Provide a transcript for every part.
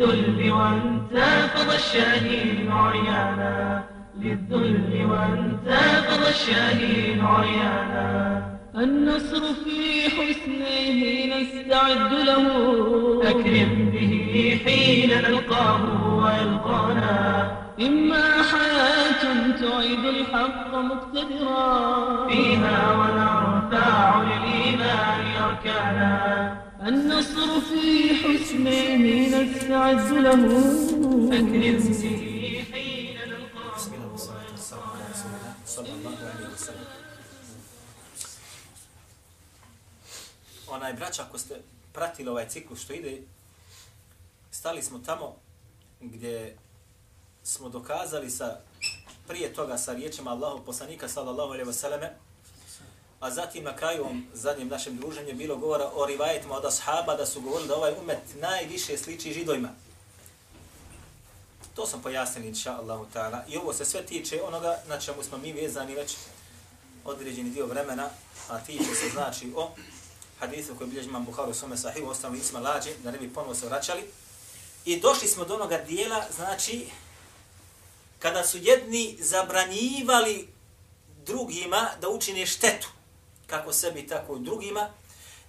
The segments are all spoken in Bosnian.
للذل وانتفض الشاهين عريانا. للذل وانتفض الشاهين عريانا. النصر في حسنه نستعد له. أكرم به حين نلقاه ويلقانا إما حياة تعيد الحق مقتدرا. فيها ونرفع للإيمان أركانا. النصر في حسنه نستعد له أكرم به حين نلقاه بسم الله والصلاة والسلام على رسول الله صلى الله عليه وسلم onaj braća, ako ste pratili ovaj ciklus što ide, stali smo tamo gdje smo dokazali sa prije toga sa riječima Allahu poslanika sallallahu alejhi ve selleme a zatim na kraju ovom zadnjem našem druženju bilo govora o rivajetima od ashaba da su govorili da ovaj umet najviše sliči židovima. To sam pojasnili, inša Allahu ta'ala. I ovo se sve tiče onoga na čemu smo mi vezani već određeni dio vremena, a tiče se znači o hadisu koji bilježi imam Buharu Sume Sahih, ostalo isma lađe, da ne bi ponovo se vraćali. I došli smo do onoga dijela, znači, kada su jedni zabranjivali drugima da učine štetu, kako sebi, tako i drugima,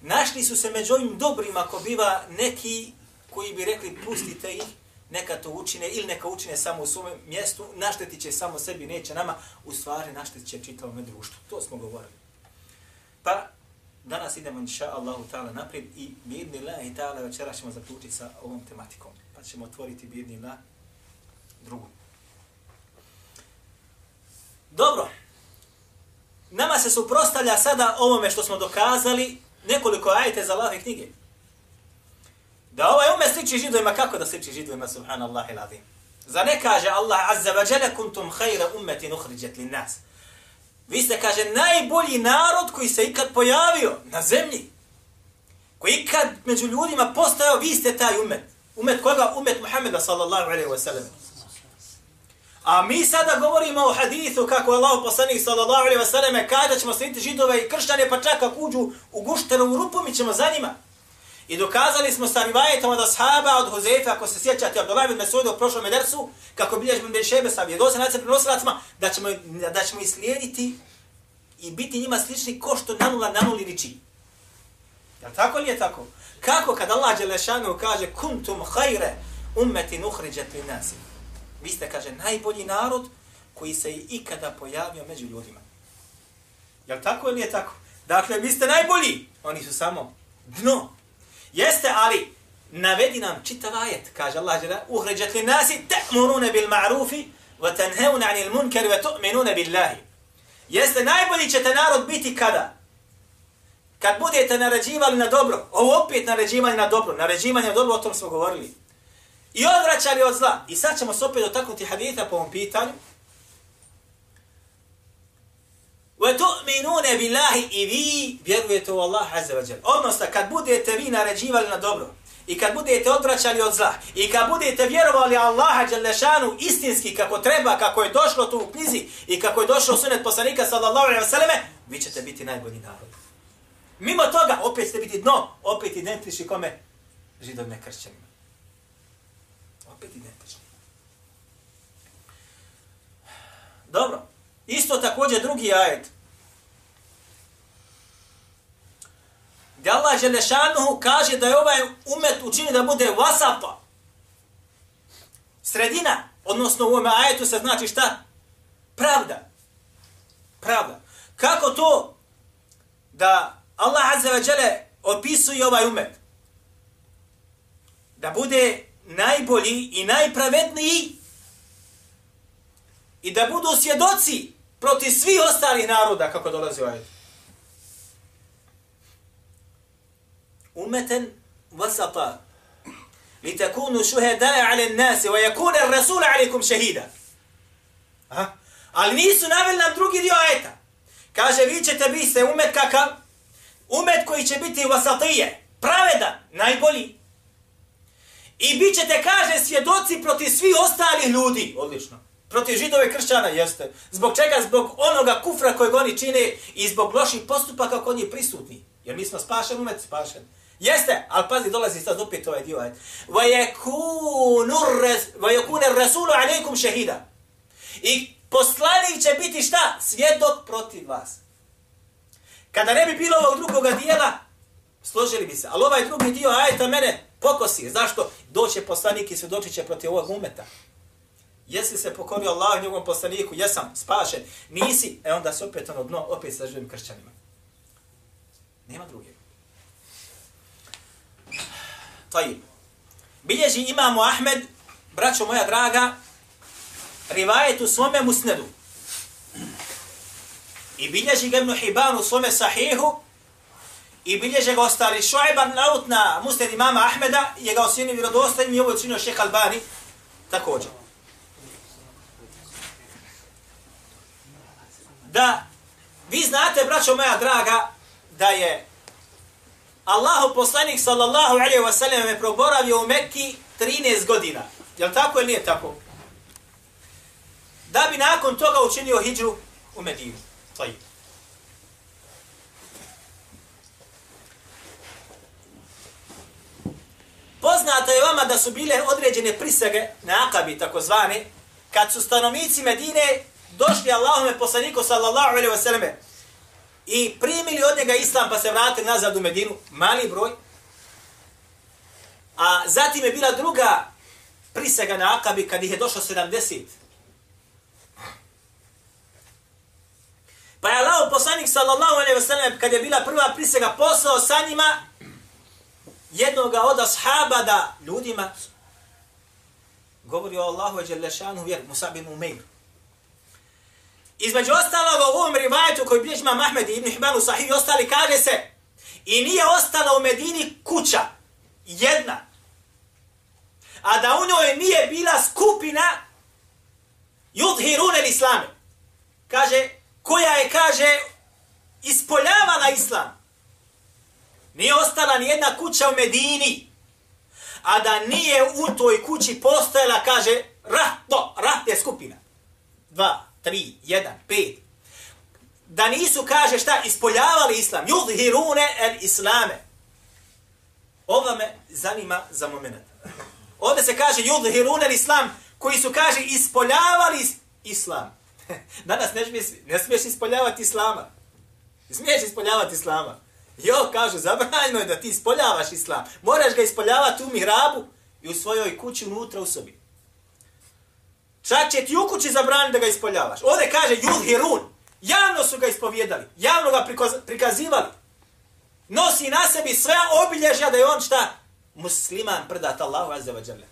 našli su se među ovim dobrima, ako biva neki koji bi rekli pustite ih, neka to učine ili neka učine samo u svom mjestu, naštetit će samo sebi, neće nama, u stvari naštetit će čitavom društvu. To smo govorili. Pa, danas idemo inša Allahu ta'ala naprijed i bidni la i ta'ala večera ćemo zaključiti sa ovom tematikom. Pa ćemo otvoriti bidni la drugu. Dobro. Nama se suprostavlja sada ovome što smo dokazali nekoliko ajete za Allahove knjige. Da ovaj ume sliči židovima, kako da sliči židovima, subhanallah i ladim. Za ne kaže Allah, azza wa jale, kuntum hajra ummetin ukhrijat lin nas. Vi ste, kaže, najbolji narod koji se ikad pojavio na zemlji. Koji ikad među ljudima postao, vi ste taj umet. Umet koga? Umet Muhammeda sallallahu alaihi wa sallam. A mi sada govorimo o hadithu kako Allah poslanik sallallahu alaihi ve selleme kaže ćemo slijediti židove i kršćane pa čak ako uđu u guštenu rupu mi ćemo za njima. I dokazali smo sa rivajetom od ashaba, od Huzefa, ako se sjećate, Abdullah ibn Mesuda u prošlom edersu, kako bilježimo Ben Bešebe sa vjedosa na prenosilac,ma da ćemo, da ćemo islijediti i biti njima slični ko što nanula nanuli na liči. Je tako li je tako? Kako kad Allah Đelešanu kaže kuntum hajre ummeti nuhriđet li nasi. Vi ste, kaže, najbolji narod koji se je ikada pojavio među ljudima. Je tako ili je tako? Dakle, vi ste najbolji. Oni su samo dno. Jeste, ali navedi nam čitav ajet. Kaže Allah dželle, uhriđet li nasi te'murune bil ma'rufi wa tanhevune anil munkari wa tu'minune billahi. Jeste najbolji ćete narod biti kada? Kad budete naređivali na dobro. Ovo opet naređivanje na dobro. Naređivanje na dobro, o tom smo govorili I odvraćali od zla. I sad ćemo se opet dotaknuti haditha po ovom pitanju. وَتُؤْمِنُونَ بِاللَّهِ I vi vjerujete u Allah Azza wa Jal. Odnosno, kad budete vi naređivali na dobro, i kad budete odvraćali od zla, i kad budete vjerovali Allaha Đalešanu istinski kako treba, kako je došlo tu u knjizi, i kako je došlo sunet poslanika sallallahu alaihi wa sallame, vi ćete biti najbolji narod. Mimo toga, opet ćete biti dno, opet identični kome? Židovima kršćanima. Dobro. Isto također drugi ajet. Gdje Allah Želešanuhu kaže da je ovaj umet učini da bude vasapa. Sredina. Odnosno u ovom ajetu se znači šta? Pravda. Pravda. Kako to da Allah Azza wa Jale opisuje ovaj umet? Da bude najbolji i najpravedniji i da budu svjedoci proti svih ostalih naroda kako dolazi ovaj. Umeten vasata. li takunu šuhedaja ale nasi, wa yakune rasula alikum šehida. Aha. Ali nisu naveli nam drugi dio ajeta. Kaže, vi ćete biti se umet kakav? Umet koji će biti vasatije, pravedan, najbolji. I bit ćete, kaže, svjedoci protiv svih ostalih ljudi. Odlično. Protiv židove kršćana, jeste. Zbog čega? Zbog onoga kufra kojeg oni čine i zbog loših postupaka kod njih prisutni. Jer mi smo spašen, umet spašen. Jeste, ali pazi, dolazi sad opet ovaj dio. Vajekune rasulu alaikum šehida. I poslanik će biti šta? Svjedok protiv vas. Kada ne bi bilo ovog drugoga dijela, složili bi se. Ali ovaj drugi dio, ajta mene pokosi. Zašto? Doće poslanik i svjedočit će protiv ovog umeta. Jesi se pokorio Allah i njegovom poslaniku? Jesam, spašen. Nisi? E onda se opet ono dno, opet sa živim kršćanima. Nema druge. Tajim. Bilježi imamo Ahmed, braćo moja draga, rivajet u svome musnedu. I bilježi ga Ibn Hibban u svome sahihu, i bilježe ga ostali Šuajban naut na musned imama Ahmeda, je ga osinio vjerodostojnim i ovo je učinio šeha Albani, također. Da, vi znate, braćo moja draga, da je Allahu poslanik sallallahu alaihi wa sallam je proboravio u Mekki 13 godina. Je li tako ili nije tako? Da bi nakon toga učinio hijđu u Medinu. Tajib. Poznato je vama da su bile određene prisege na Akabi, takozvane, kad su stanovnici Medine došli Allahome poslaniku sallallahu alaihi wasallam i primili od njega islam pa se vratili nazad u Medinu, mali broj. A zatim je bila druga prisega na Akabi kad ih je došlo 70. Pa je Allah poslanik sallallahu alaihi wasallam kad je bila prva prisega poslao sa njima jednog od ashaba da ljudima govori o Allahu i Đelešanu vjer, Musa bin Umeir. Između ostalog u ovom rivajetu koji bilježi imam Ahmed i Ibn Hibanu Sahih i ostali kaže se i nije ostala u Medini kuća jedna a da u njoj nije bila skupina judhirune islame. Kaže, koja je, kaže, ispoljavala islam. Nije ostala ni jedna kuća u Medini, a da nije u toj kući postojala, kaže, rahto, raht je skupina. Dva, tri, jedan, pet. Da nisu, kaže, šta, ispoljavali islam. Yudhirune el islame. Ovo me zanima za moment. Ovdje se kaže yudhirune el islam, koji su, kaže, ispoljavali islam. Danas ne smiješ, ne smiješ ispoljavati islama. Ne smiješ ispoljavati islama. Jo, kažu, zabranjeno je da ti ispoljavaš islam. Moraš ga ispoljavati u mihrabu i u svojoj kući unutra u sobi. Čak će ti u kući zabraniti da ga ispoljavaš. Ovdje kaže Julhirun. Javno su ga ispovjedali. Javno ga prikazivali. Nosi na sebi sve obilježja da je on šta? Musliman predat Allahu azza wa jalla.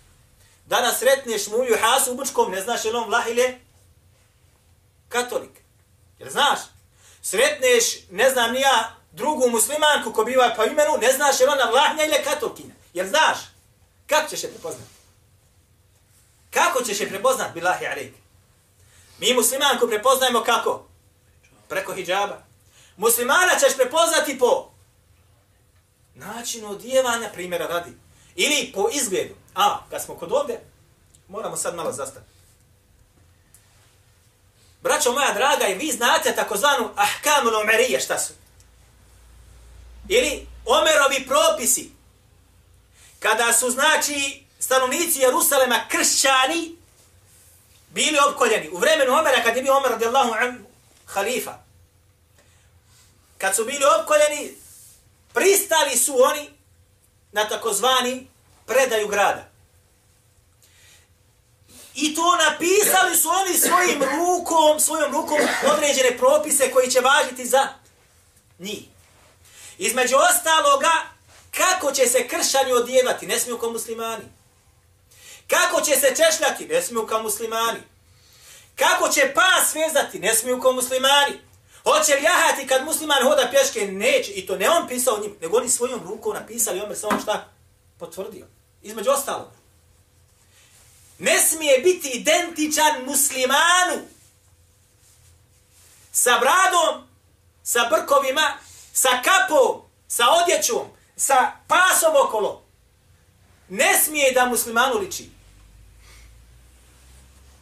Danas sretneš mu mulju hasu u bučkom, ne znaš je li on vlah ili katolik. Jer znaš? Sretneš, ne znam ni ja, drugu muslimanku ko biva po imenu, ne znaš je ona vlahnja ili katolkinja. Jer znaš? Kako ćeš je prepoznati? Kako ćeš je prepoznat, bilahi alik? Mi muslimanku prepoznajemo kako? Preko hijjaba. Muslimana ćeš prepoznati po načinu odjevanja primjera radi. Ili po izgledu. A, kad smo kod ovde, moramo sad malo zastati. Braćo moja draga, i vi znate takozvanu ahkamu numerije šta su ili Omerovi propisi, kada su, znači, stanovnici Jerusalema kršćani, bili opkoljeni. U vremenu Omera, kad je bio Omer radijallahu an halifa, kad su bili opkoljeni, pristali su oni na takozvani predaju grada. I to napisali su oni svojim rukom, svojom rukom određene propise koji će važiti za njih. Između ostaloga, kako će se kršćani odjevati? Ne smiju ko muslimani. Kako će se češljati? Ne smiju kao muslimani. Kako će pas svezati? Ne smiju kao muslimani. Hoće li jahati kad musliman hoda pješke? Neće. I to ne on pisao njim, nego oni svojom rukom napisali, on me samo šta potvrdio. Između ostalog. Ne smije biti identičan muslimanu sa bradom, sa brkovima, sa kapom, sa odjećom, sa pasom okolo. Ne smije da muslimanu liči.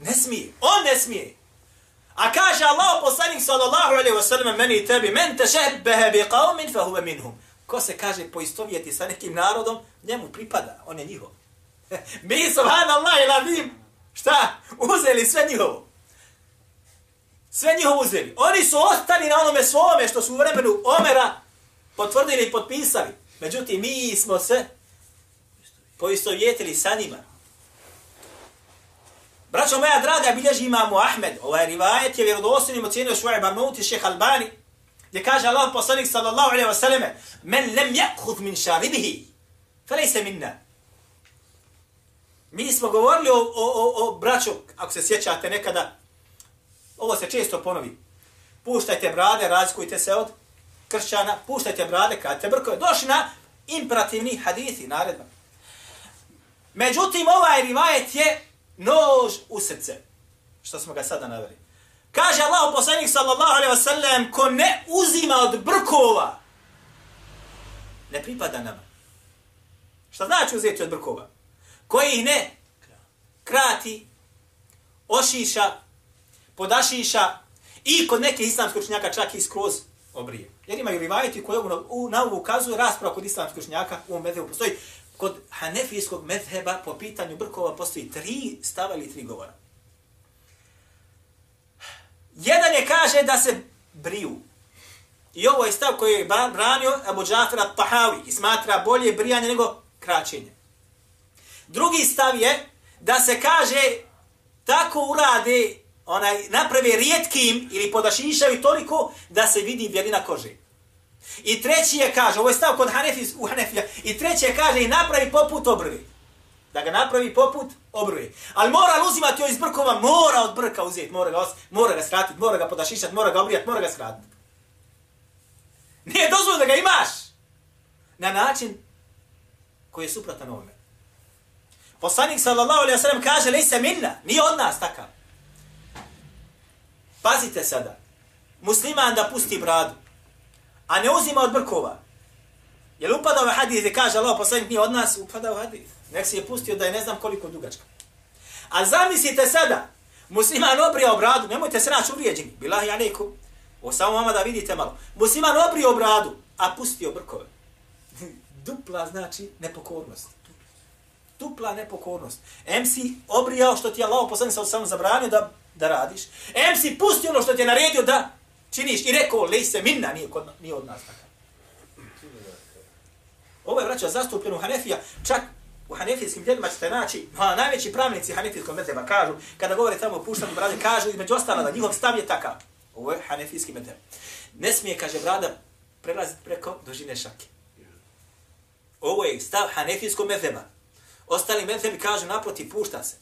Ne smije. On ne smije. A kaže Allah poslanik sallallahu alaihi wa sallam meni i tebi, men te šehbehe bi qavmin fa huve minhum. Ko se kaže poistovjeti sa nekim narodom, njemu pripada, on je njihov. Mi subhanallah i šta? Uzeli sve njihovo. Sve njihovo uzeli. Oni su ostali na onome svome što su u vremenu Omera potvrdili i potpisali. Međutim, mi smo se poistovjetili sa njima. Braćo moja draga, bilježi imamo Ahmed. Ovaj rivajet je vjerodostojnim ocjenio Šuaib Arnauti, šeh Albani, gdje kaže Allah poslanik sallallahu alaihi wasallam men lem jakhud min šaribihi, felejse minna. Mi smo govorili o, o, o, o braću, ako se sjećate nekada, ovo se često ponovi. Puštajte brade, razlikujte se od kršćana, puštajte brade, kad te brkove. Došli na imperativni hadithi, naredba. Međutim, ovaj rivajet je nož u srce. Što smo ga sada naveli. Kaže Allah poslanik sallallahu alaihi wasallam, ko ne uzima od brkova, ne pripada nama. Šta znači uzeti od brkova? Koji ih ne krati, ošiša, podašiša i kod neke islamske učenjaka čak i skroz obrije. Jer imaju rivajeti koji u, na ovu ukazuju rasprava kod islamske učenjaka u ovom postoji. Kod hanefijskog medheba po pitanju brkova postoji tri stava ili tri govora. Jedan je kaže da se briju. I ovo je stav koji je branio Abu Džafira Tahawi i smatra bolje brijanje nego kraćenje. Drugi stav je da se kaže tako urade, onaj, naprave rijetkim ili podašišaju toliko da se vidi bjelina kože. I treći je kaže, ovo je stav kod Hanefi, u Hanefija, i treći je kaže i napravi poput obrvi. Da ga napravi poput obrvi. Ali mora uzimati iz brkova, mora od brka uzeti, mora ga, mora ga skratiti, mora ga podašišati, mora ga obrijati, mora ga skratiti. Nije dozvoljeno da ga imaš na način koji je suprotan ovome. Poslanik sallallahu alaihi wa sallam kaže, lej se minna, nije od nas takav. Pazite sada, musliman da pusti bradu, a ne uzima od brkova. Je li upada ovaj hadith gdje kaže Allah poslanik nije od nas, upada u hadith. Nek si je pustio da je ne znam koliko dugačka. A zamislite sada, musliman obrio bradu, nemojte se naći uvrijeđeni, bilah ja neku, o samo vama da vidite malo. Musliman obrio bradu, a pustio brkove. Dupla znači nepokornost. Dupla nepokornost. Em si obrijao što ti je Allah poslanik sa osam zabranio da, da radiš. Em si pustio ono što ti je naredio da činiš i rekao, lej se minna, nije, kod, nije od nas takav. Ovo je vraća zastupljeno u Hanefija, čak u hanefijskim djelima ćete naći, no, najveći pravnici hanefijskog medheba kažu, kada govore tamo o puštanju brade, kažu između ostala da njihov stav je takav. Ovo je hanefijski medheb. Ne smije, kaže brada, prelaziti preko dužine šake. Ovo je stav hanefijskog medheba. Ostali medhebi kažu naproti, pušta se.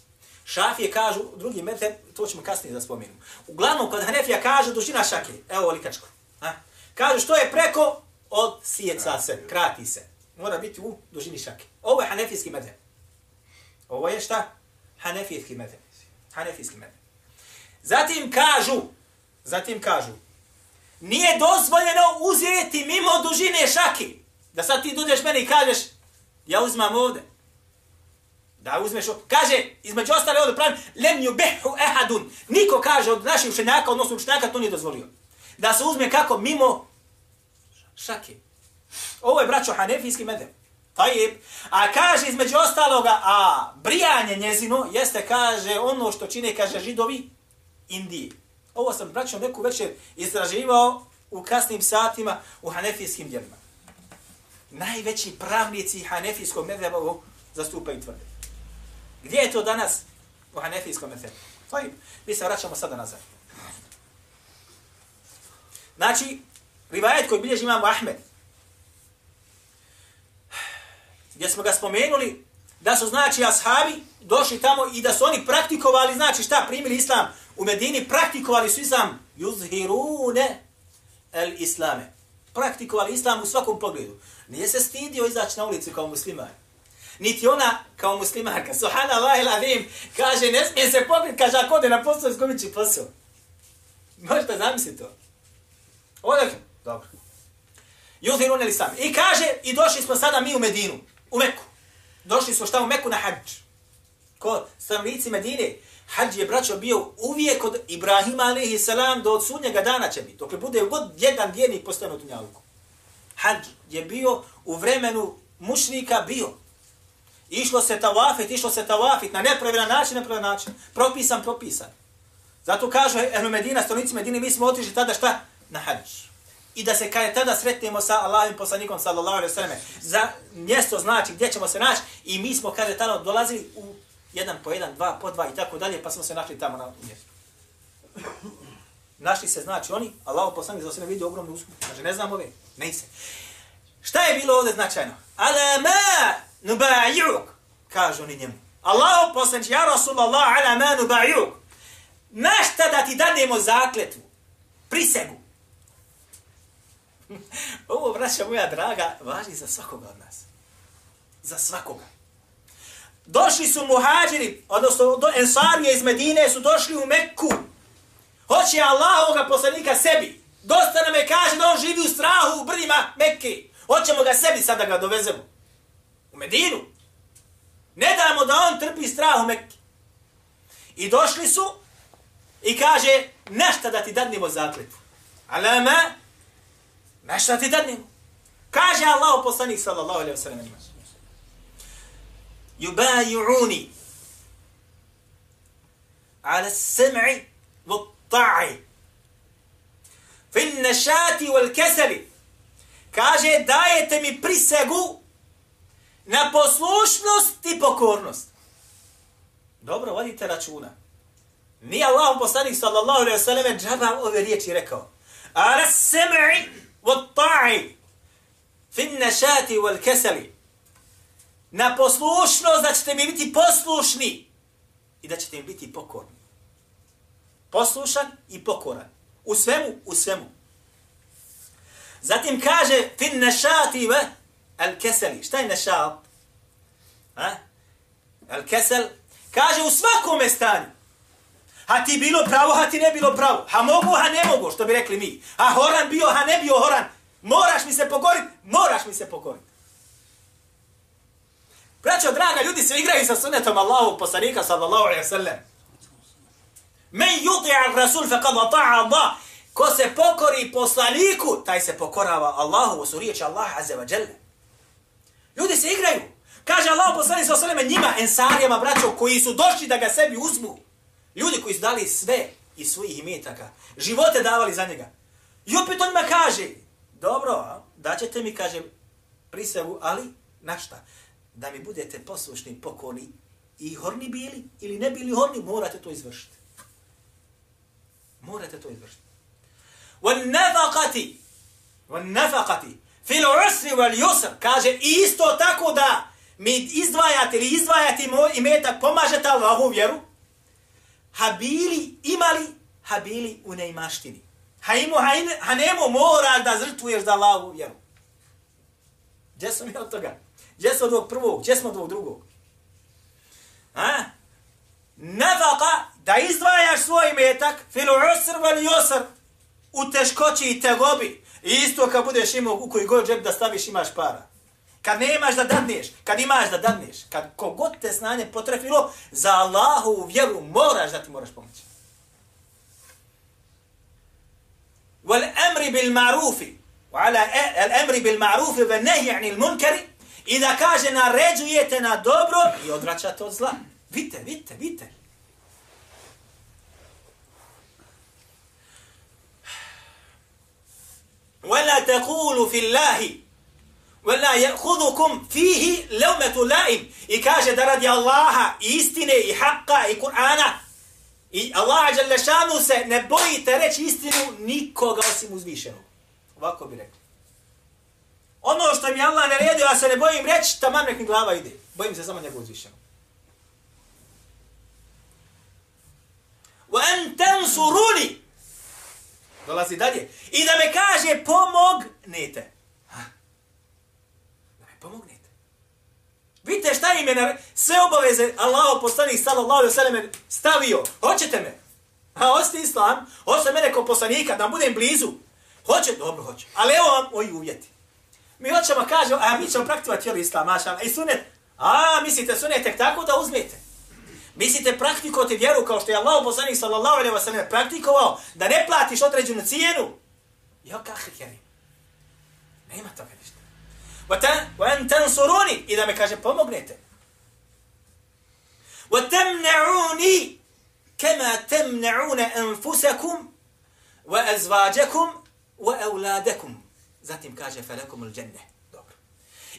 Šafije kažu, drugi mete, to ćemo kasnije da spomenu. Uglavnom, kod Hanefija kažu dužina šake, evo olikačko. A? Kažu što je preko, od sjeca se, krati se. Mora biti u dužini šake. Ovo je hanefijski medheb. Ovo je šta? Hanefijski medheb. Hanefijski medheb. Zatim kažu, zatim kažu, nije dozvoljeno uzeti mimo dužine šake. Da sad ti dođeš meni i kažeš, ja uzmam ovde. Da uzmeš, kaže, između ostale ovdje pravim, lem ju behu ehadun. Niko kaže od naših učenjaka, odnosno učenjaka, to nije dozvolio. Da se uzme kako mimo šake. Ovo je braćo hanefijski medem. Tajib. A kaže između ostaloga, a brijanje njezino jeste, kaže, ono što čine, kaže, židovi Indije. Ovo sam, braćo, neku večer istraživao u kasnim satima u hanefijskim djelima. Najveći pravnici hanefijskog medeba zastupaju tvrde. Gdje je to danas? U hanefijskom efetu? To je, Mi se vraćamo sada nazad. Znači, rivajet koji bilježi imamo Ahmed, gdje smo ga spomenuli, da su znači ashabi došli tamo i da su oni praktikovali, znači šta, primili islam u Medini, praktikovali su islam, yuzhirune el islame. Praktikovali islam u svakom pogledu. Nije se stidio izaći na ulici kao musliman Niti ona kao muslimarka, subhanallah il kaže, ne smije se pokriti, kaže, ako ode na posao, izgubit će posao. Možete zamisliti to. Odak, dobro. Juthirun ili sam. I kaže, i došli smo sada mi u Medinu, u Meku. Došli smo šta u Meku na hađ. Ko stanovnici Medine, hađ je, braćo, bio uvijek od Ibrahima, alaihi salam, do od sudnjega dana će biti. Dok bude god jedan vjernik postane u Tunjaluku. Hađ je bio u vremenu mušnika bio. Išlo se tavafit, išlo se tavafit na nepravilan način, nepravilan način. Propisan, propisan. Zato kažu Ehlu Medina, stolnici Medine, mi smo otišli tada šta? Na hađ. I da se kada tada sretnemo sa Allahim poslanikom, sallallahu alaihi sallam, za mjesto znači gdje ćemo se naći, i mi smo, kaže, tada dolazili u jedan po jedan, dva po dva i tako dalje, pa smo se našli tamo na mjestu. Našli se, znači, oni, Allah poslanik za sve vidi ogromnu usku. Znači, ne znam ove, ne se. Šta je bilo ovdje značajno? Alama nuba'i'uk, kažu oni njemu. Allaho poslanik, ja Rasulallah, ala ma nuba'i'uk. Našta da ti dademo zakletvu, prisegu. Ovo, braća moja draga, važi za svakoga od nas. Za svakoga. Došli su muhađiri, odnosno do Ensarije iz Medine su došli u Mekku. Hoće Allahoga poslanika sebi. Dosta nam je kaže da on živi u strahu u brdima Mekke. Hoćemo ga sebi sada ga dovezemo. U Medinu. Ne damo da on trpi strah u Mekke. I došli su i kaže nešta da ti dadnimo zakletvu. Alama, nešta da ti dadnimo. Kaže Allah poslanik sallallahu alaihi wa sallam yubayi'uni ala sam'i wa ta'i fin nashati wal kasali kaže dajete mi prisegu na poslušnost i pokornost dobro vodite računa Nije Allah poslanik sallallahu alejhi ve selleme džaba ove riječi rekao ala sem'i wa ta'i fin nešati wal kasali na poslušnost, da ćete mi biti poslušni i da ćete mi biti pokorni. Poslušan i pokoran. U svemu, u svemu. Zatim kaže, fin nešati wa al keseli. Šta je nešat? Al kesel. Kaže, u svakome stanju. Ha ti bilo pravo, ha ti ne bilo pravo. Ha mogu, ha ne mogu, što bi rekli mi. Ha horan bio, ha ne bio horan. Moraš mi se pokoriti, moraš mi se pokoriti. Braćo, draga, ljudi se igraju sa sunnetom Allahu poslanika sallallahu alaihi sallam. Men yuti'a rasul faqad ata'a Allah. Ko se pokori poslaniku, taj se pokorava Allahu, su riječi Allah azza wa jalla. Ljudi se igraju. Kaže Allah poslanik sa sveme njima, ensarijama, braćo, koji su došli da ga sebi uzmu. Ljudi koji su dali sve iz svojih imetaka. Živote davali za njega. I opet on kaže, dobro, daćete mi, kaže, prisevu, ali na šta? da mi budete poslušni, pokorni i horni bili ili ne bili horni, morate to izvršiti. Morate to izvršiti. Wal nafaqati wal fil usri wal yusr kaže isto tako da mi izdvajate ili izdvajate moj imetak, pomažete Allahu vjeru, habili imali, habili u neimaštini. Ha imu, mora da zrtvuješ za Allahu vjeru. Gdje smo mi od toga? Gdje smo od ovog prvog? Gdje smo od ovog drugog? A? Nafaka, da izdvajaš svoj metak, filu usr wal yusr, u teškoći i tegobi. I isto kad budeš imao u koji god džep da staviš imaš para. Kad nemaš da dadneš, kad imaš da dadneš, kad kogod te znanje potrefilo, za Allahu vjeru moraš da ti moraš pomoći. Wal amri bil ma'rufi, wa ala e, al amri bil ma'rufi wa nahy 'anil munkari I da kaže naređujete na dobro i odvraćate od zla. Vidite, vidite, vidite. ولا تقولوا في الله ولا يأخذكم فيه لومة لائم i kaže da radi Allaha i istine i haqqa i Kur'ana i Allah dželle šanu se ne bojite reći istinu nikoga osim uzvišenog. Ovako bi rekli. Ono što mi Allah naredio, ja se ne bojim reći, tamo nek mi glava ide. Bojim se samo njegov uzvišenog. Wa an tansuruni. Dolazi dalje. I da me kaže pomognete. Ha? Da me pomognete. Vidite šta im je na... Sve obaveze Allah poslanik sallallahu alaihi sallam stavio. Hoćete me? A osti islam, hoćete mene kao poslanika da budem blizu. Hoće, dobro, hoće. Ali evo vam ovi uvjeti. Mi hoćemo kažemo, a mi ćemo praktikovati jel islam, maša, i sunet. A, mislite sunet tek tako da uzmete. Mislite praktikovati vjeru kao što je Allah poslanik sallallahu alejhi ve sellem praktikovao da ne platiš određenu cijenu? Jo, kakhi kerim. Nema toga ništa. Wa vatan tansuruni. I da me kaže, pomognete. وتمنعوني anfusakum wa azwajakum wa auladakum. zatim kaže falakum al-janna dobro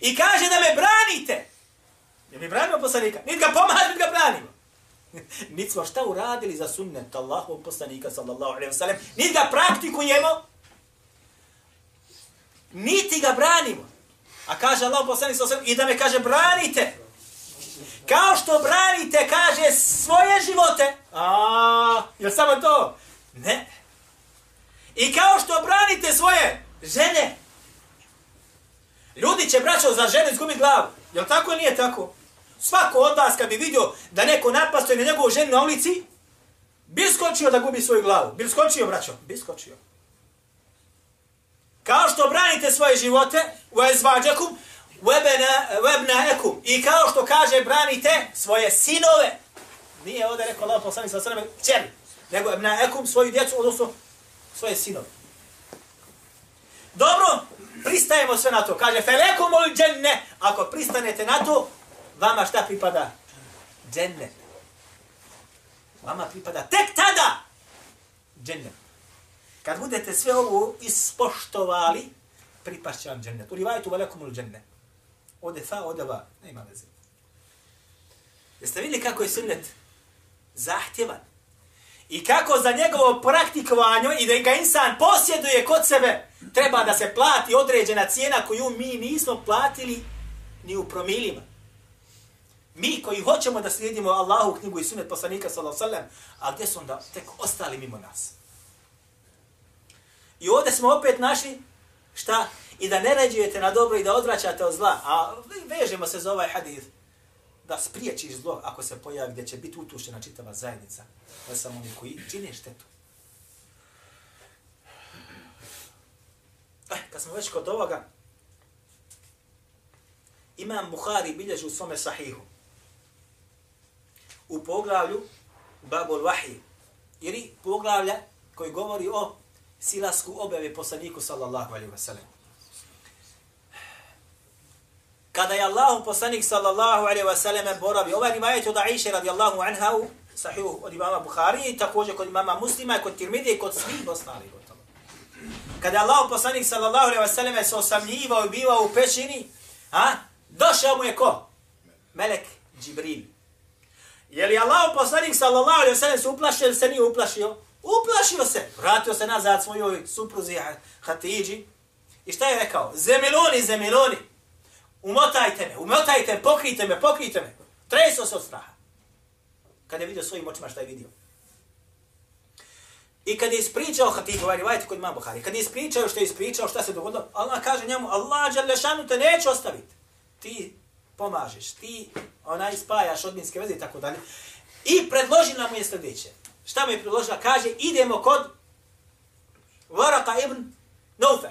i kaže da me branite ne mi branimo poslanika nit ga pomaže nit ga branimo Niti smo šta uradili za sunnet Allahu poslanika sallallahu alaihi wa sallam. Niti ga praktikujemo. Niti ga branimo. A kaže Allah poslanik sallallahu alaihi wa sallam i da me kaže branite. Kao što branite, kaže, svoje živote. A, jel samo to? Ne. I kao što branite svoje žene. Ljudi će, braćo, za žene izgubiti glavu. Jel tako ili nije tako? Svako od vas kad bi vidio da neko napastuje na njegovu ženu na ulici, bi skočio da gubi svoju glavu. Bi skočio, braćo? Bi skočio. Kao što branite svoje živote, u ezvađakum, webna ekum. I kao što kaže, branite svoje sinove. Nije ovdje rekao Allah poslanik sa sveme čeri. Nego ebna ekum svoju djecu, odnosno svoje sinove. Dobro, pristajemo sve na to. Kaže, felekum ul dženne. Ako pristanete na to, vama šta pripada? Džennet. Vama pripada tek tada džennet. Kad budete sve ovo ispoštovali, pripašće vam džennet. U rivajtu džennet. ul. Ode fa, ode va. Nema veze. Jeste vidjeli kako je sunnet zahtjevan? I kako za njegovo praktikovanje i da ga insan posjeduje kod sebe, treba da se plati određena cijena koju mi nismo platili ni u promilima. Mi koji hoćemo da slijedimo Allahu knjigu i sunet poslanika sallallahu alejhi ve sellem, a gdje su onda tek ostali mimo nas? I ovdje smo opet naši šta? I da ne ređujete na dobro i da odvraćate od zla. A vežemo se za ovaj hadith da spriječiš zlo ako se pojavi gdje će biti utušena čitava zajednica. Ne samo oni koji čine štetu. Eh, kad smo već kod ovoga, Imam Bukhari bilježi u svome sahihu u poglavlju Babul Wahi, ili poglavlja koji govori o silasku objave poslaniku sallallahu alaihi wa sallam. Kada je Allahu poslanik sallallahu alaihi wa sallam boravi, ovaj rivajet od Aisha radijallahu anha u sahihu od imama Bukhari i također kod imama muslima i kod tirmidije i kod svih ostalih gotovo. Kada je Allahu poslanik sallallahu alaihi wa sallam se osamljivao i bivao u pećini, a, došao mu je ko? Melek Džibril. Je li Allah poslanik sallallahu alaihi wasallam se uplašio ili se nije uplašio? Uplašio se. Vratio se nazad svojoj supruzi eh, Hatidži. I šta je rekao? Zemiloni, zemiloni. Umotajte me, umotajte me, pokrijte me, pokrijte me. Treso se od straha. Kada je vidio svojim očima šta je vidio. I kad je ispričao Hatidži, ovaj rivajte kod ima Buhari, kad je ispričao što je ispričao, šta se dogodilo, Allah kaže njemu, Allah Đalešanu te neće ostaviti. Ti pomažeš, ti onaj spajaš odminske veze i tako dalje. I predložila mu je sljedeće. Šta mu je predložila? Kaže, idemo kod Varaka ibn Naufel.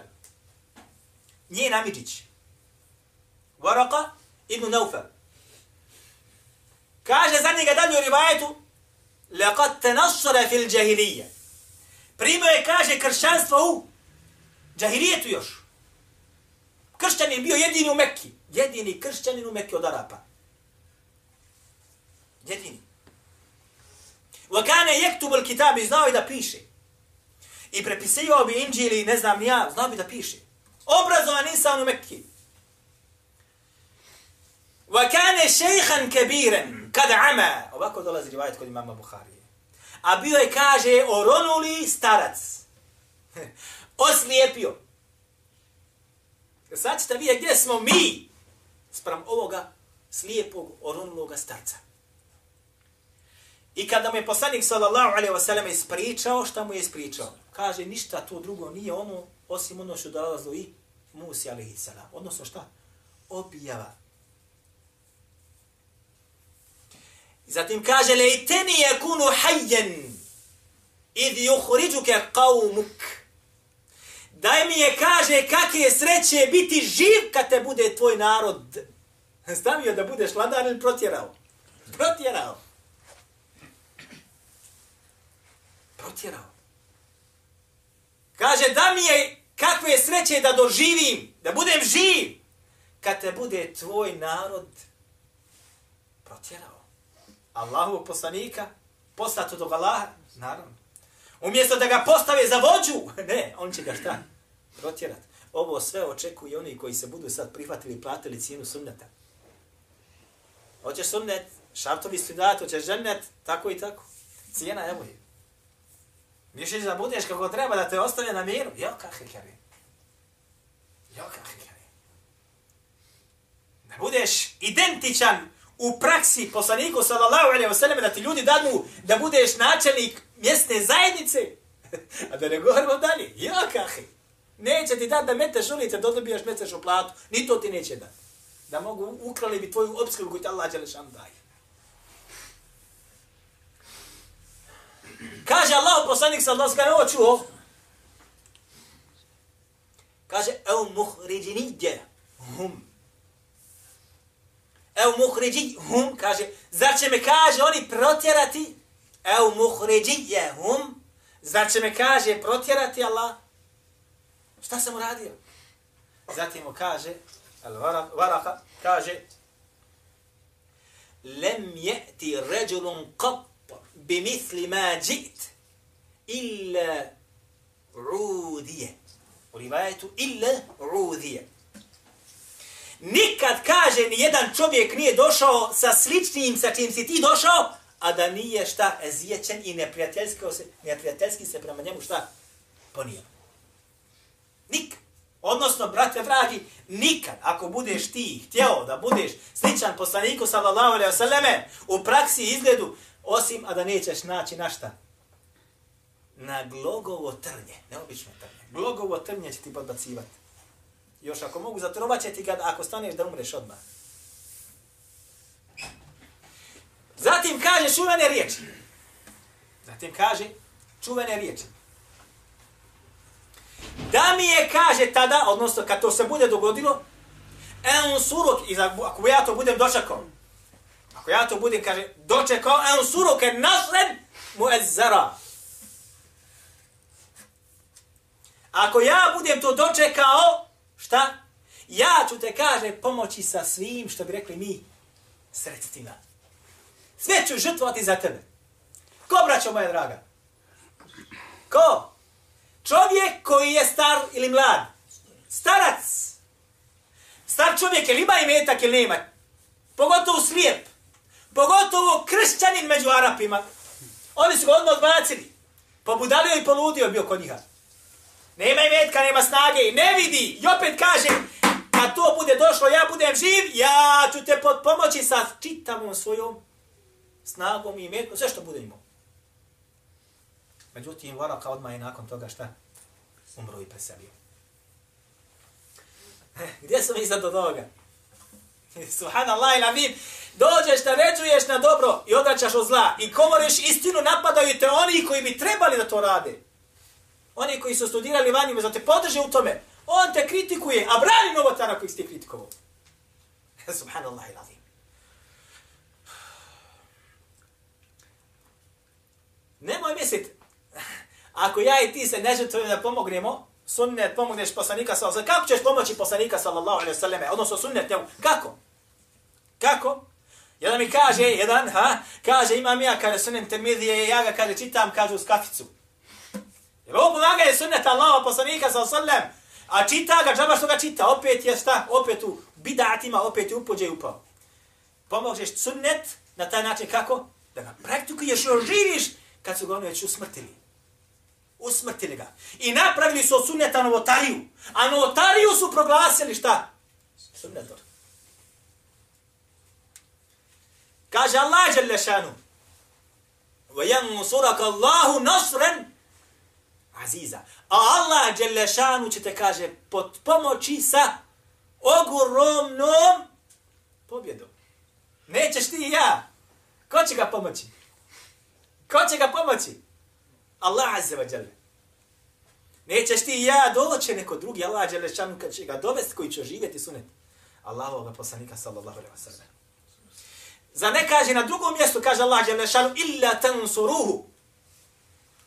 Nije Namidžić. Varaka ibn Naufel. Kaže za njega dalje u rivajetu, لقد تنصر في الجاهلية. Primio je, kaže, kršćanstvo u džahilijetu još. Kršćan je bio jedini u Mekki. Jedini kršćanin u Mekki od Arapa. Jedini. Wa kana yaktubu al-kitab znao da piše. I prepisivao bi Inđili, ne znam ja, znao bi da piše. Obrazovan insan u Mekki. Wa kana shaykhan kabiran kad ama. Ovako dolazi rivajet kod imama Buharije. A bio je, kaže, oronuli starac. Oslijepio. Sad ćete vidjeti gdje smo mi sprem ovoga slijepog oronuloga starca. I kada mu je poslanik sallallahu alejhi ve sellem ispričao, šta mu je ispričao? Kaže ništa to drugo nije ono osim ono što dolazilo i Musa alejhi sallam. Odnosno šta? Objava. Zatim kaže, lejteni je kunu hajjen, idh juhriđuke qawmuk Daj mi je, kaže, kakve je sreće biti živ kad te bude tvoj narod. Stavio da budeš vladar ili protjerao? Protjerao. Protjerao. Kaže, da mi je kakve je sreće da doživim, da budem živ, kad te bude tvoj narod protjerao. Allahu poslanika, poslato do Allaha, naravno. Umjesto da ga postave za vođu, ne, on će ga šta? Protjerat. Ovo sve očekuje oni koji se budu sad prihvatili i platili cijenu sunneta. Hoćeš sunnet, šartovi studati, hoćeš žennet, tako i tako. Cijena, evo je. Više da budeš kako treba da te ostane na miru? Jo, kakve kjeri. Jo, kakve kjeri. Da budeš identičan u praksi poslaniku sallallahu alaihi wa sallam da ti ljudi dadnu da budeš načelnik mjesne zajednice. A da ne govorimo dalje. Jo, kahi. Neće ti dati da meteš ulice, da dobijaš meteš u platu. Ni to ti neće dati. Da mogu ukrali bi tvoju obskrbu koju ti Allah Đelešan daje. Kaže Allah poslanik sa Allah skane ovo čuo. Kaže, ev muhriđinidje hum. Ev muhriđi hum, kaže, zar će me, kaže, oni protjerati? au muhređijehum. Zar će me, kaže, protjerati Allah? Šta sam uradio? Zatim mu kaže, al varaka, kaže, lem je'ti ređulun kop bi ma džit illa rudije. U rivajetu illa rudije. Nikad, kaže, ni jedan čovjek nije došao sa sličnim sa čim si ti došao, a da nije šta ezijećen i neprijateljski se, neprijateljski se prema njemu šta ponio. Nikad. Odnosno, brate dragi, nikad, ako budeš ti htjeo da budeš sličan poslaniku sallallahu alaihi vseleme, u praksi izgledu, Osim, a da nećeš naći na šta? Na glogovo trnje. Neobično trnje. Glogovo trnje će ti podbacivati. Još ako mogu, zatrovat će ti ga ako staneš da umreš odmah. Zatim kaže čuvene riječi. Zatim kaže čuvene riječi. Da mi je, kaže tada, odnosno kad to se bude dogodilo, en suruk, ako ja to budem dočekao, Ako ja to budem, kaže, dočekao, en suruke nasren mu ezzara. Ako ja budem to dočekao, šta? Ja ću te, kaže, pomoći sa svim, što bi rekli mi, sredstvima. Sve ću žrtvovati za tebe. Ko, braćo moja draga? Ko? Čovjek koji je star ili mlad. Starac. Star čovjek, ili ima imetak ili nema? Pogotovo slijep. Pogotovo kršćanin među Arapima. Oni su ga odmah odbacili. Pobudalio i poludio bio kod njiha. Nema imetka, nema snage i ne vidi. I opet kaže, kad to bude došlo, ja budem živ, ja ću te pomoći sa čitavom svojom snagom i imetkom, sve što bude imao. Međutim, Varaka odmah je nakon toga šta? Umro i preselio. Eh, gdje smo mi sad do toga? Subhanallah i lavim dođeš da ređuješ na dobro i odraćaš od zla i komoriš istinu, napadaju te oni koji bi trebali da to rade. Oni koji su studirali vanjima, zato te podrže u tome. On te kritikuje, a brani novotara koji ste kritikovao. Subhanallah ilazim. Nemoj mislit, ako ja i ti se ne žetvujemo da pomognemo, sunnet pomogneš poslanika sallallahu alejhi Kako ćeš pomoći poslanika sallallahu alejhi ve selleme? Odnosno sunnet njemu. Kako? Kako? Jedan mi kaže, jedan, ha, kaže, imam ja, kaže, sunem termidije, ja ga, kaže, čitam, kaže, uz kaficu. Jer ovo pomaga je sunnet Allaha poslanika sa sallam, a čita ga, džaba što ga čita, opet je šta, opet u bidatima, opet je upođe upao. Pomožeš sunnet na taj način kako? Da ga praktikuješ i živiš, kad su ga oni već usmrtili. Usmrtili ga. I napravili su od sunneta novotariju. A novotariju su proglasili šta? Sunnetom. Kaže Allah Đelešanu وَيَنْصُرَكَ اللَّهُ نَصْرًا Allahu nasran aziza. A Allah Đelešanu će te kaže pod pomoći sa ogromnom pobjedom. Nećeš ti ja. Ko će ga pomoći? Ko će ga pomoći? Allah azze wa jalla. Nećeš ti i ja doći neko drugi, Allah Đelešanu kad će ga dovesti koji će živjeti sunet. Allahovog poslanika sallallahu alaihi wa sallam. Za ne kaže na drugom mjestu, kaže Allah Đelešanu, illa tansuruhu.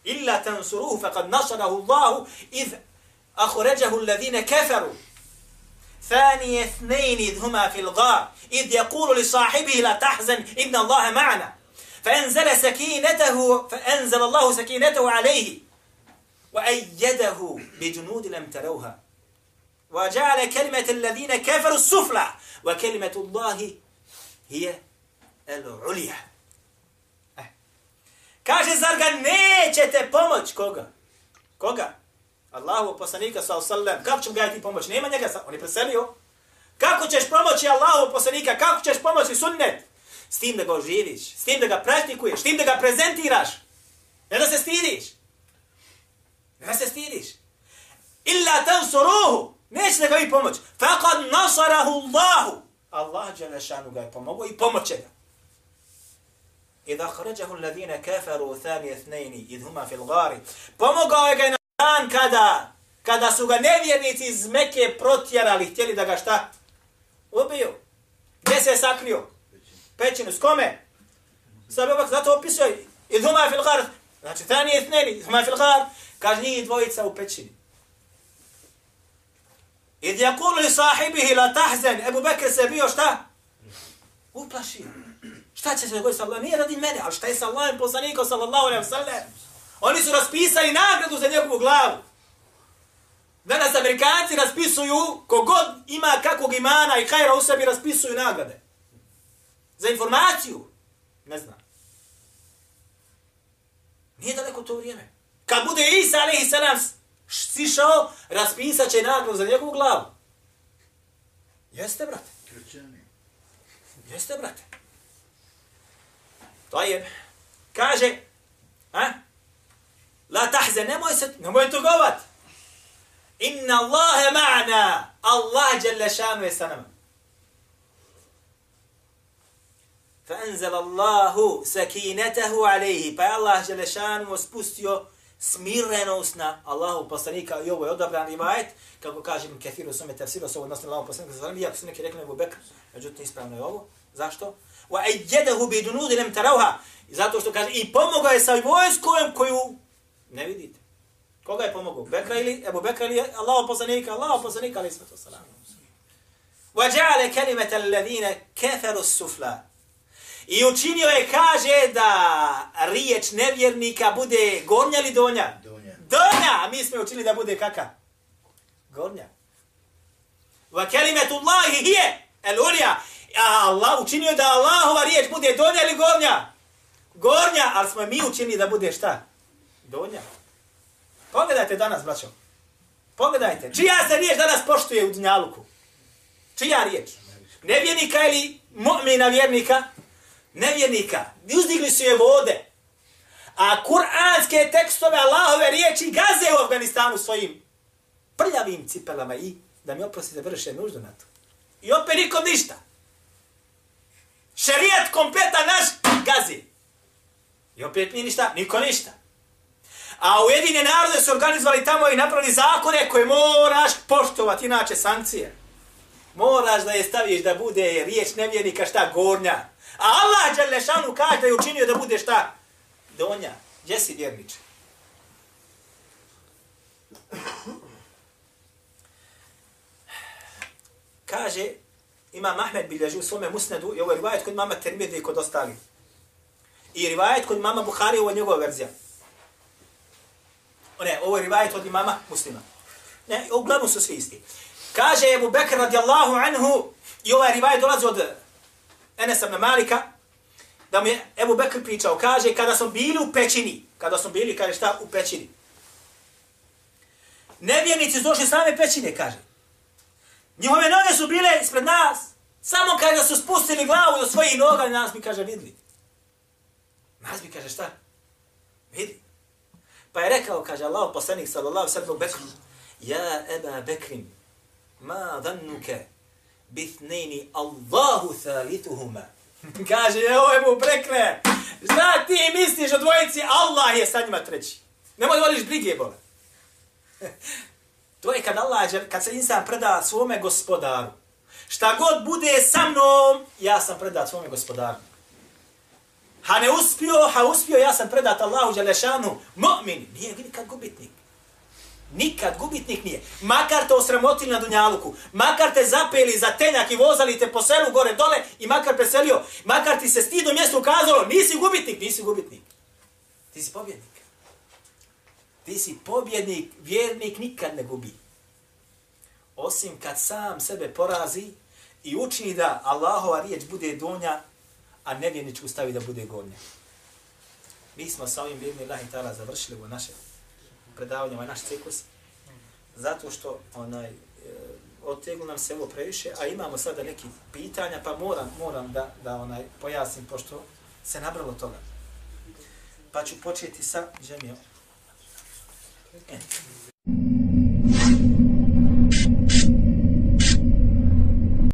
Illa tansuruhu, faqad nasarahu Allahu, idh ahuređahu alladhine keferu. ثاني اثنين إذ هما في الغار إذ يقول لصاحبه لا تحزن إن الله معنا فأنزل سكينته فأنزل الله سكينته عليه وأيده بجنود لم تروها وجعل كلمة الذين كفروا السفلى وكلمة الله هي العليا Kaže, zar ga nećete pomoć? Koga? Koga? Allahu poslanika sa sallam. Kako ćemo ga ti pomoć? Nema njega, on je preselio. Kako ćeš pomoći Allahu poslanika? Kako ćeš pomoći sunnet? S tim da ga oživiš, s tim da ga praktikuješ, s tim da ga prezentiraš. Ne da se stidiš. Ne se stidiš. Illa tansuruhu. Neće da ga vi pomoć. Faqad nasarahu Allahu. Allah Đelešanu ga je pomogao i pomoće ga. Idha kharajahu alladhina kafaru thani ethnejni, idhuma fil gari. Pomogao je ga na dan kada kada su ga nevjernici iz Mekke protjerali, htjeli da ga šta? Ubiju. Gdje se je sakrio? Pećinu. S kome? Sada zato opisuje. idhuma fil ghari. Znači, thani ithnaini tneni, idhuma fil ghari. Kaže njih dvojica u pećini. Id jakulu li sahibihi la tahzen. Ebu Bekr se bio šta? Uplašio. Šta će se dogoditi sa Allahom? Nije radi mene, ali šta je sa Allahom poslanikom sallallahu alaihi wa sallam? Oni su raspisali nagradu za njegovu glavu. Danas Amerikanci raspisuju, kogod ima kakvog imana i hajra u sebi, raspisuju nagrade. Za informaciju. Ne znam. Nije daleko to vrijeme. Kad bude Isa alaihi sallam sišao, raspisat će nagradu za njegovu glavu. Jeste, brate? Jeste, brate? To je. Kaže, a? La tahze, nemoj se, nemoj tugovat. Inna Allahe ma'na. Allah jalla šanu je sa nama. فأنزل الله سكينته عليه pa je Allah Đelešanu spustio smirenost na Allahu poslanika i ovo je odabran rivajet, kako kažem Kethiru sume tefsiru, se odnosno Allahu poslanika sa iako su neki rekli Ebu Bekr, međutim ispravno je ovo. Zašto? Wa ajjedahu bi dunudi lem tarauha. Zato što kaže, i pomogao je sa vojskom koju ne vidite. Koga je pomogao? Bekra ili Ebu Bekra ili Allahu poslanika? Allahu poslanika ali svatu salam. Wa ja'ale kalimata alladhina kafaru sufla. I učinio je, kaže, da riječ nevjernika bude gornja ili donja? Donja. Donja! A mi smo učili da bude kaka? Gornja. Va kelimetu Allahi hije el ulija. A Allah učinio da Allahova riječ bude donja ili gornja? Gornja, ali smo mi učinili da bude šta? Donja. Pogledajte danas, braćo. Pogledajte. Čija se riječ danas poštuje u Dunjaluku? Čija riječ? Nevjernika ili mu'mina vjernika? Nevjernika, uzdigli su je vode. A kuranske tekstove Allahove riječi gaze u Afganistanu svojim prljavim cipelama i da mi oprostite vrše nuždu na to. I opet nikom ništa. Šerijat kompletan naš gazi. I opet nije ništa, niko ništa. A ujedine narode su organizovali tamo i napravili zakone koje moraš poštovati, inače sankcije. Moraš da je staviš da bude riječ nevjernika šta gornja. A Allah Đalešanu kaže da je učinio da bude šta? Donja. Gdje si vjerniče? Kaže, ima Mahmed bilježi u svome musnedu i ovo je rivajet kod mama Termide i kod ostali. I rivajet kod mama Buhari, ovo je njegova verzija. O ne, ovo je rivajet od imama muslima. Ne, uglavnom su svi isti. Kaže Ebu Bekr radijallahu anhu, i ovaj rivajet dolazi od Enes ibn Malika, da mu je Ebu Bekr pričao, kaže, kada smo bili u pećini, kada smo bili, kaže šta, u pećini. Nevjernici su došli same pećine, kaže. Njihove noge su bile ispred nas, samo kada su spustili glavu do svojih noga, nas bi, kaže, vidli. Nas bi, kaže, šta? Vidi. Pa je rekao, kaže Allah, poslanik, sallallahu sallam, Bekru, Ja, Eba Bekrim, ma dhannuke, bithnejni Allahu thalithuhuma. Kaže, evo je mu prekre. Šta ti misliš o dvojici? Allah je sa njima treći. Nemoj da voliš brige, bole. to je kad Allah, kad se insan preda svome gospodaru. Šta god bude sa mnom, ja sam predat svome gospodaru. Ha ne uspio, ha uspio, ja sam predat Allahu Đelešanu, Mu'min, nije nikad gubitnik. Nikad gubitnik nije. Makar te osramotili na Dunjaluku, makar te zapeli za tenjak i vozali te po selu gore dole i makar preselio, makar ti se stidno mjesto ukazalo, nisi gubitnik, nisi gubitnik. Ti si pobjednik. Ti si pobjednik, vjernik nikad ne gubi. Osim kad sam sebe porazi i učini da Allahova riječ bude donja, a nevjerničku stavi da bude gornja. Mi smo sa ovim vjernim Allah ta'ala završili ovo naše predavanje, ovaj naš ciklus, zato što onaj, e, oteglo nam se ovo previše, a imamo sada neki pitanja, pa moram, moram da, da onaj pojasnim, pošto se nabralo toga. Pa ću početi sa džemijom. E.